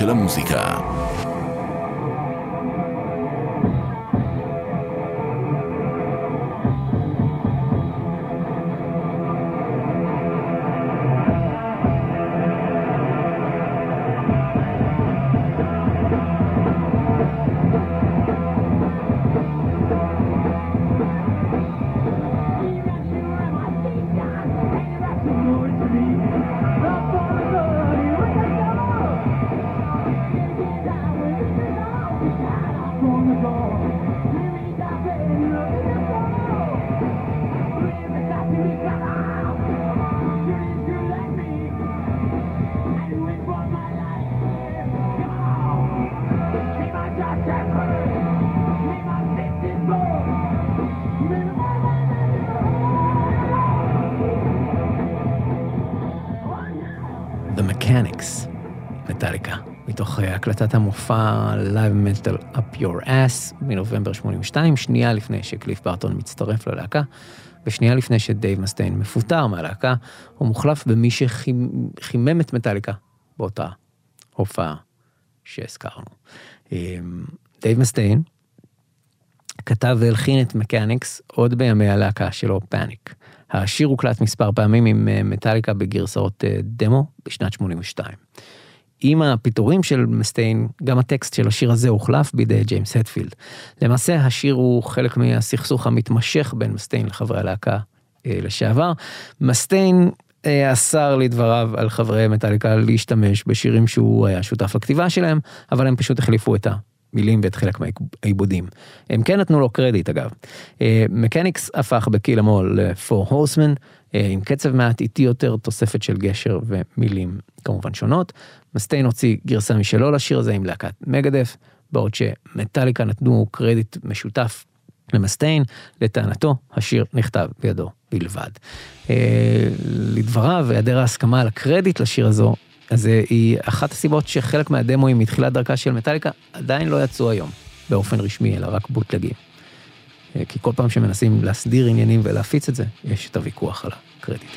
של המוזיקה. הקלטת המופע Live Metal Up Your Ass מנובמבר 82, שנייה לפני שקליף ברטון מצטרף ללהקה, ושנייה לפני שדייב מסטיין מפוטר מהלהקה, הוא מוחלף במי שחימם את מטאליקה באותה הופעה שהזכרנו. אה, דייב מסטיין כתב והלחין את מקניקס עוד בימי הלהקה שלו, פאניק. השיר הוקלט מספר פעמים עם אה, מטאליקה בגרסאות אה, דמו בשנת 82. עם הפיטורים של מסטיין, גם הטקסט של השיר הזה הוחלף בידי ג'יימס הטפילד. למעשה השיר הוא חלק מהסכסוך המתמשך בין מסטיין לחברי הלהקה אה, לשעבר. מסטיין אה, אסר לדבריו על חברי מטאליקה להשתמש בשירים שהוא היה שותף לכתיבה שלהם, אבל הם פשוט החליפו את המילים ואת חלק מהעיבודים. הם כן נתנו לו קרדיט אגב. מקניקס הפך בקיל המול ל-4 הורסמן, עם קצב מעט איטי יותר, תוספת של גשר ומילים כמובן שונות. מסטיין הוציא גרסה משלו לשיר הזה עם להקת מגדף, בעוד שמטאליקה נתנו קרדיט משותף למסטיין, לטענתו השיר נכתב בידו בלבד. אה, לדבריו, היעדר ההסכמה על הקרדיט לשיר הזו, אז היא אחת הסיבות שחלק מהדמואים מתחילת דרכה של מטאליקה עדיין לא יצאו היום באופן רשמי, אלא רק בוטלגים. אה, כי כל פעם שמנסים להסדיר עניינים ולהפיץ את זה, יש את הוויכוח על הקרדיט.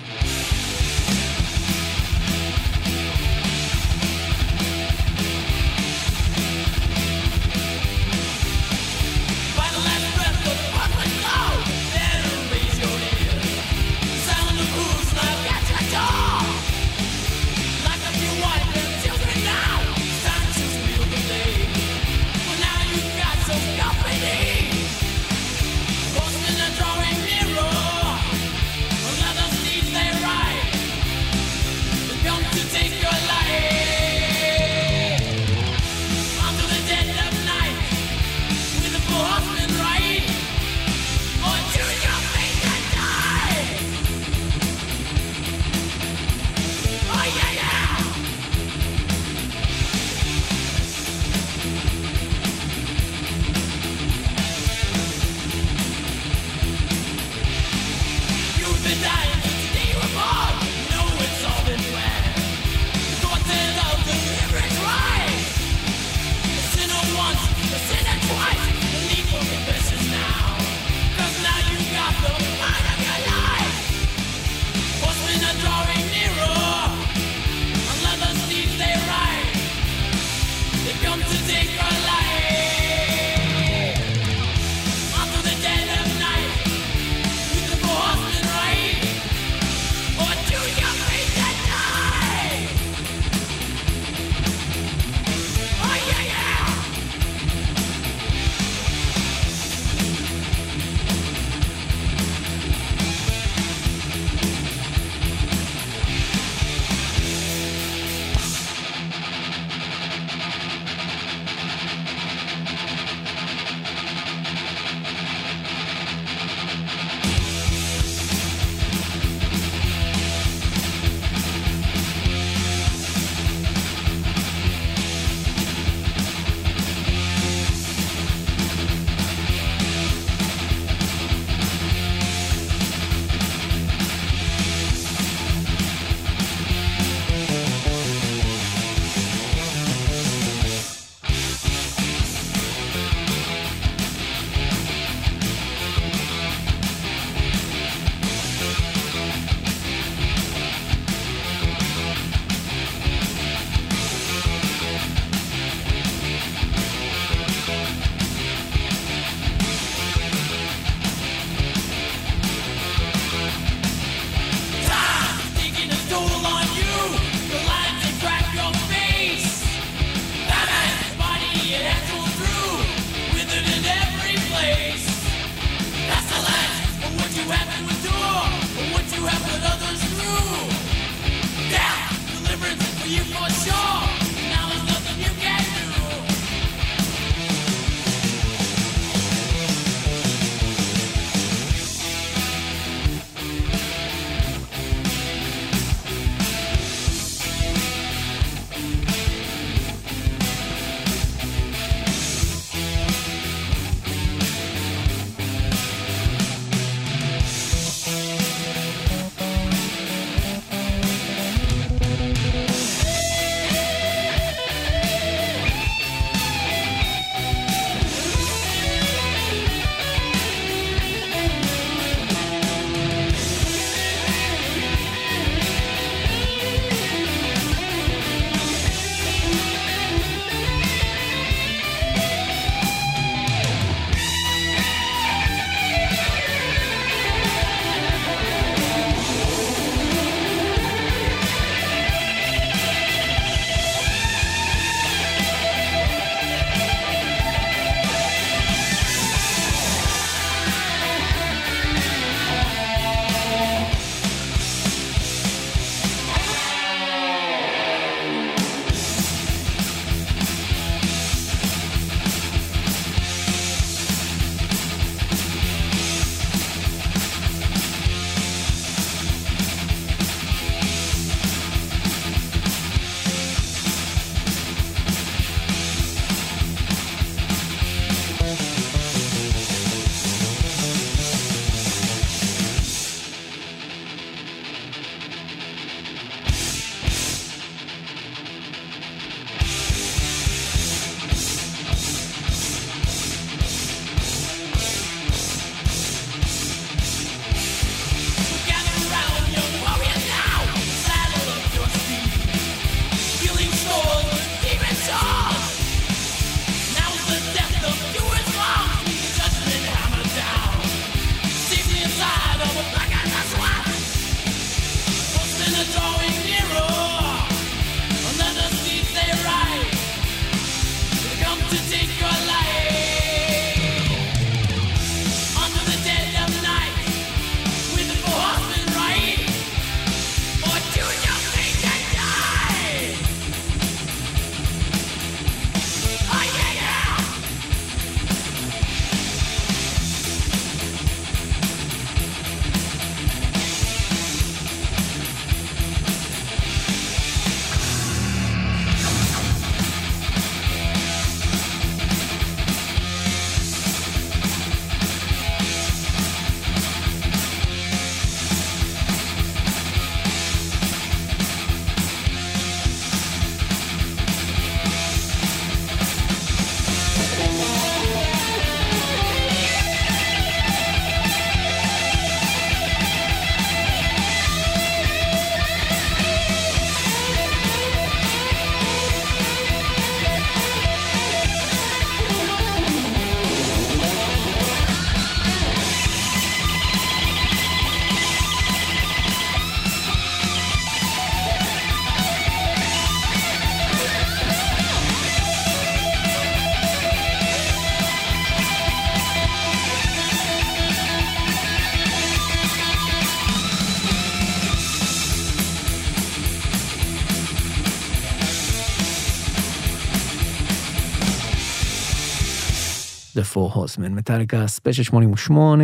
Four Horsemen, מטאליקה ספיישל 88,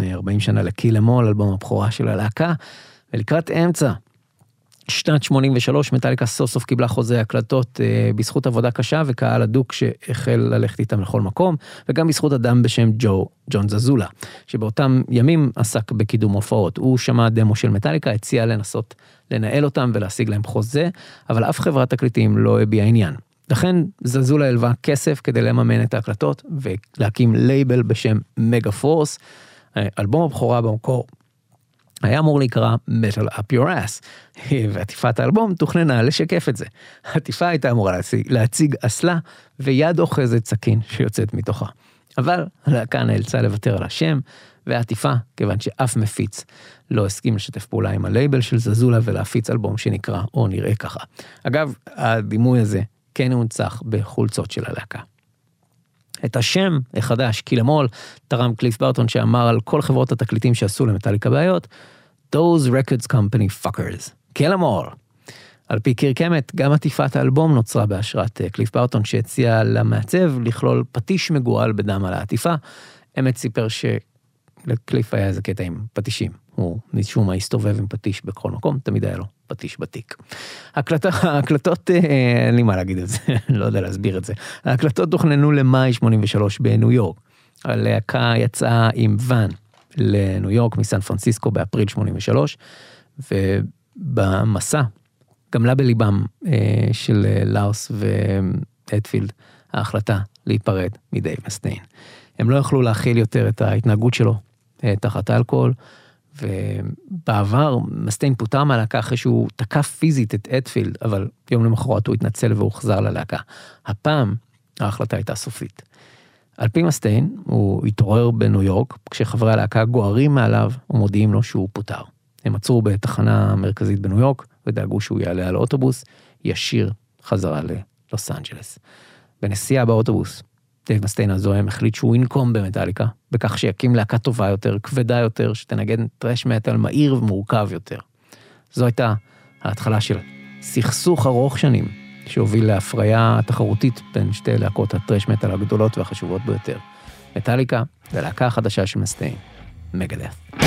אה, 40 שנה לקיל אמול, אלבום הבכורה של הלהקה, ולקראת אמצע שנת 83 מטאליקה סוף סוף קיבלה חוזה הקלטות אה, בזכות עבודה קשה וקהל הדוק שהחל ללכת איתם לכל מקום, וגם בזכות אדם בשם ג'ו, ג'ון זזולה, שבאותם ימים עסק בקידום הופעות. הוא שמע דמו של מטאליקה, הציע לנסות לנהל אותם ולהשיג להם חוזה, אבל אף חברת תקליטים לא הביעה עניין. לכן זזולה הלווה כסף כדי לממן את ההקלטות ולהקים לייבל בשם מגה פורס. אה, אלבום הבכורה במקור היה אמור להיקרא Metal Up Your Ass, (laughs) ועטיפת האלבום תוכננה לשקף את זה. העטיפה הייתה אמורה להציג, להציג אסלה ויד אוחזת סכין שיוצאת מתוכה. אבל הלהקה נאלצה לוותר על השם והעטיפה, כיוון שאף מפיץ לא הסכים לשתף פעולה עם הלייבל של זזולה ולהפיץ אלבום שנקרא או נראה ככה. אגב, הדימוי הזה כן הונצח בחולצות של הלהקה. את השם החדש, קילמול, תרם קליף ברטון שאמר על כל חברות התקליטים שעשו למטאליקה בעיות, Those Records Company Fuckers, קילמול. על פי קירק אמת, גם עטיפת האלבום נוצרה בהשראת אה, קליף ברטון שהציע למעצב לכלול פטיש מגואל בדם על העטיפה. אמת סיפר שלקליף היה איזה קטע עם פטישים. הוא משום מה הסתובב עם פטיש בכל מקום, תמיד היה לו פטיש בתיק. ההקלטות, אה, אין לי מה להגיד את זה, (laughs) לא יודע להסביר את זה. ההקלטות תוכננו למאי 83 בניו יורק. הלהקה יצאה עם ואן לניו יורק מסן פרנסיסקו באפריל 83, ובמסע גמלה בליבם אה, של אה, לאוס והדפילד ההחלטה להיפרד מדייב מסטיין. הם לא יכלו להכיל יותר את ההתנהגות שלו אה, תחת האלכוהול, ובעבר מסטיין פוטר מהלהקה אחרי שהוא תקף פיזית את הטפילד, אבל יום למחרת הוא התנצל והוחזר ללהקה. הפעם ההחלטה הייתה סופית. על פי מסטיין, הוא התעורר בניו יורק, כשחברי הלהקה גוהרים מעליו ומודיעים לו שהוא פוטר. הם עצרו בתחנה מרכזית בניו יורק ודאגו שהוא יעלה על אוטובוס ישיר חזרה ללוס אנג'לס. בנסיעה באוטובוס, דייב מסטיין הזועם החליט שהוא ינקום במטאליקה, בכך שיקים להקה טובה יותר, כבדה יותר, שתנגן טרש מטאל מהיר ומורכב יותר. זו הייתה ההתחלה של סכסוך ארוך שנים, שהוביל להפריה תחרותית בין שתי להקות הטרש מטאל הגדולות והחשובות ביותר. מטאליקה והלהקה החדשה של מסטיין, מגדף.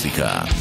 המוזיקה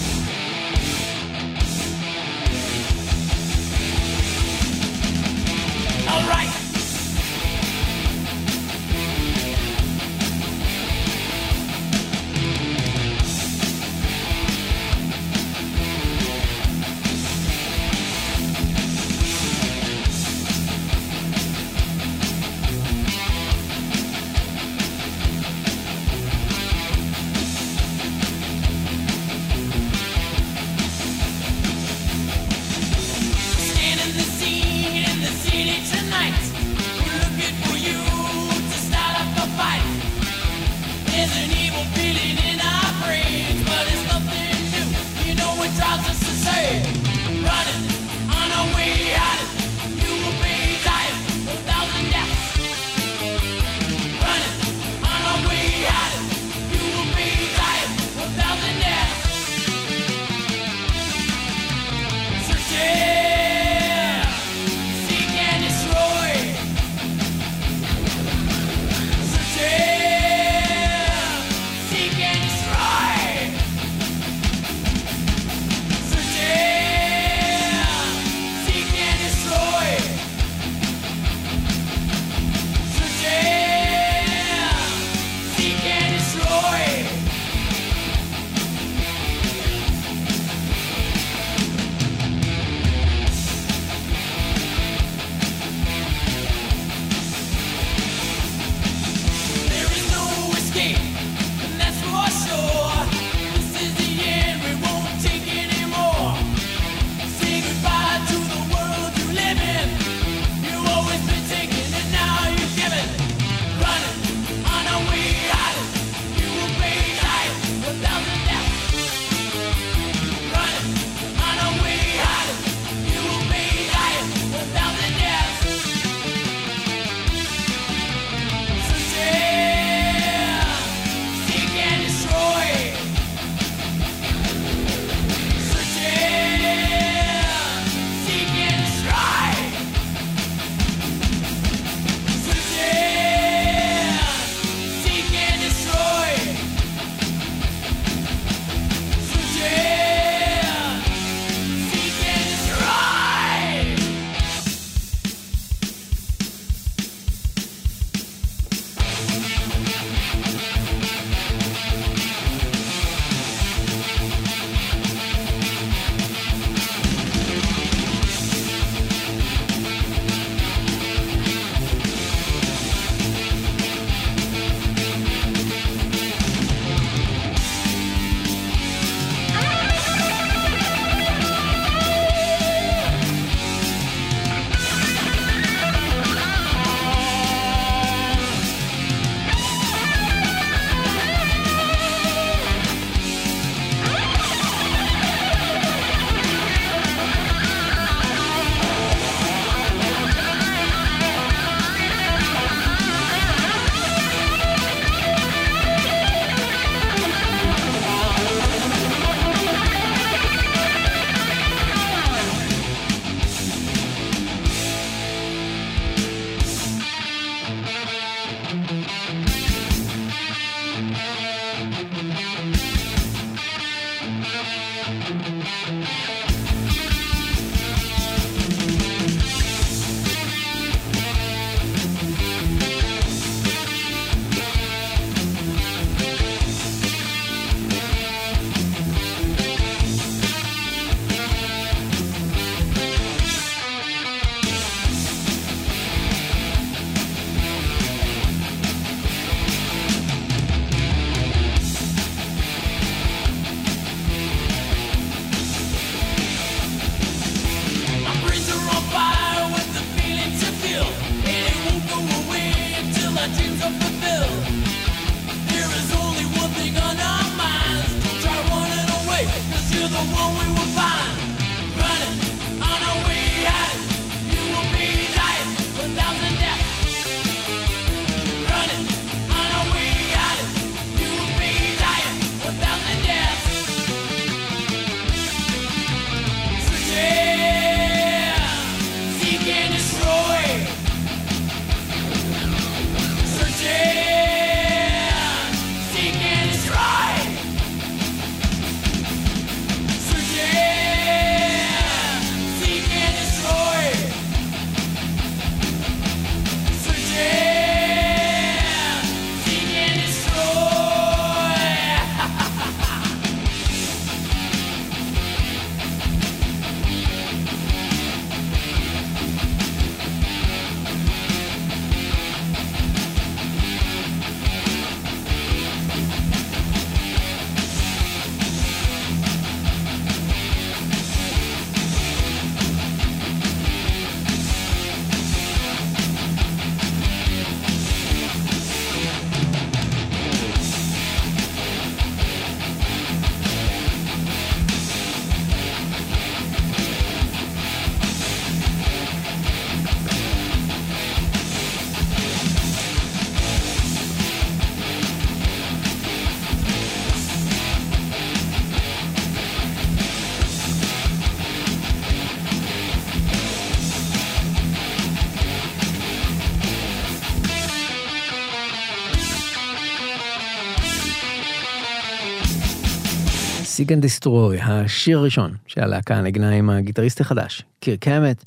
Seek and Destroy, השיר הראשון שהלהקה נגנה עם הגיטריסט החדש, קירק האמט.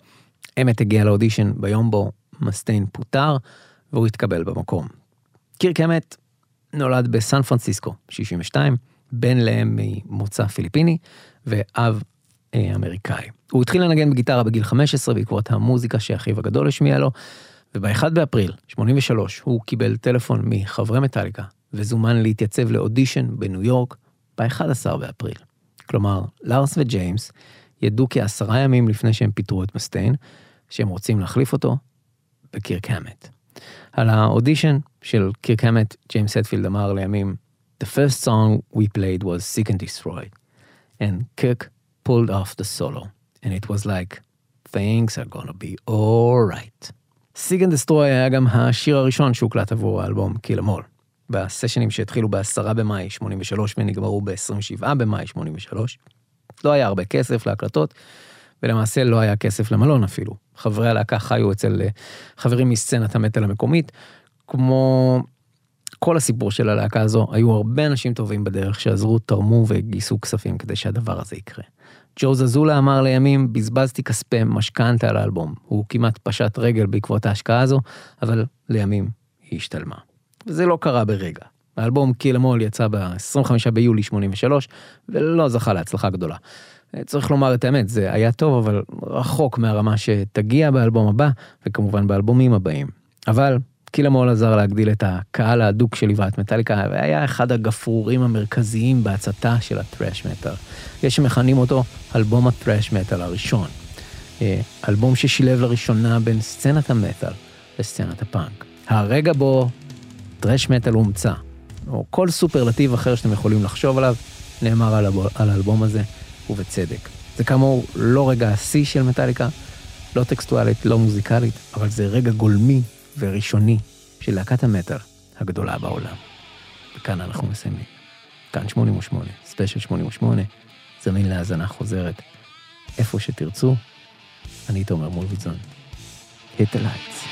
האמט הגיע לאודישן ביום בו מסטיין פוטר, והוא התקבל במקום. קירק האמט נולד בסן פרנסיסקו, 62, בן לאם ממוצא פיליפיני, ואב אה, אמריקאי. הוא התחיל לנגן בגיטרה בגיל 15 בעקבות המוזיקה שאחיו הגדול השמיע לו, וב-1 באפריל 83 הוא קיבל טלפון מחברי מטאליקה, וזומן להתייצב לאודישן בניו יורק ב-11 באפריל. כלומר, לארס וג'יימס ידעו כעשרה ימים לפני שהם פיטרו את מסטיין, שהם רוצים להחליף אותו בקירק האמט. על האודישן של קירק האמט, ג'יימס הטפילד אמר לימים, The first song we played was Seek and Destroy, and Kirk pulled off the solo, and it was like, things are gonna be alright. Seek and Destroy היה גם השיר הראשון שהוקלט עבור האלבום קיל אמול. בסשנים שהתחילו ב-10 במאי 83 ונגמרו ב-27 במאי 83. לא היה הרבה כסף להקלטות, ולמעשה לא היה כסף למלון אפילו. חברי הלהקה חיו אצל אה, חברים מסצנת המטאל המקומית, כמו כל הסיפור של הלהקה הזו, היו הרבה אנשים טובים בדרך שעזרו, תרמו וגייסו כספים כדי שהדבר הזה יקרה. ג'ו זזולה אמר לימים, בזבזתי כספי משכנתה על האלבום. הוא כמעט פשט רגל בעקבות ההשקעה הזו, אבל לימים היא השתלמה. וזה לא קרה ברגע. האלבום קיל אמול יצא ב-25 ביולי 83, ולא זכה להצלחה גדולה. צריך לומר את האמת, זה היה טוב, אבל רחוק מהרמה שתגיע באלבום הבא, וכמובן באלבומים הבאים. אבל קיל אמול עזר להגדיל את הקהל ההדוק שליווה את מטאליקה, והיה אחד הגפרורים המרכזיים בהצתה של הטראש מטאל. יש שמכנים אותו אלבום הטראש מטאל הראשון. אה, אלבום ששילב לראשונה בין סצנת המטאל לסצנת הפאנק. הרגע בו טראש מטאל הומצא, או כל סופרלטיב אחר שאתם יכולים לחשוב עליו, נאמר על, על האלבום הזה, ובצדק. זה כאמור לא רגע השיא של מטאליקה, לא טקסטואלית, לא מוזיקלית, אבל זה רגע גולמי וראשוני של להקת המטאל הגדולה בעולם. וכאן אנחנו מסיימים. כאן 88, ספיישל 88, זמין להאזנה חוזרת. איפה שתרצו, אני תומר מולביטזון. hit the lights.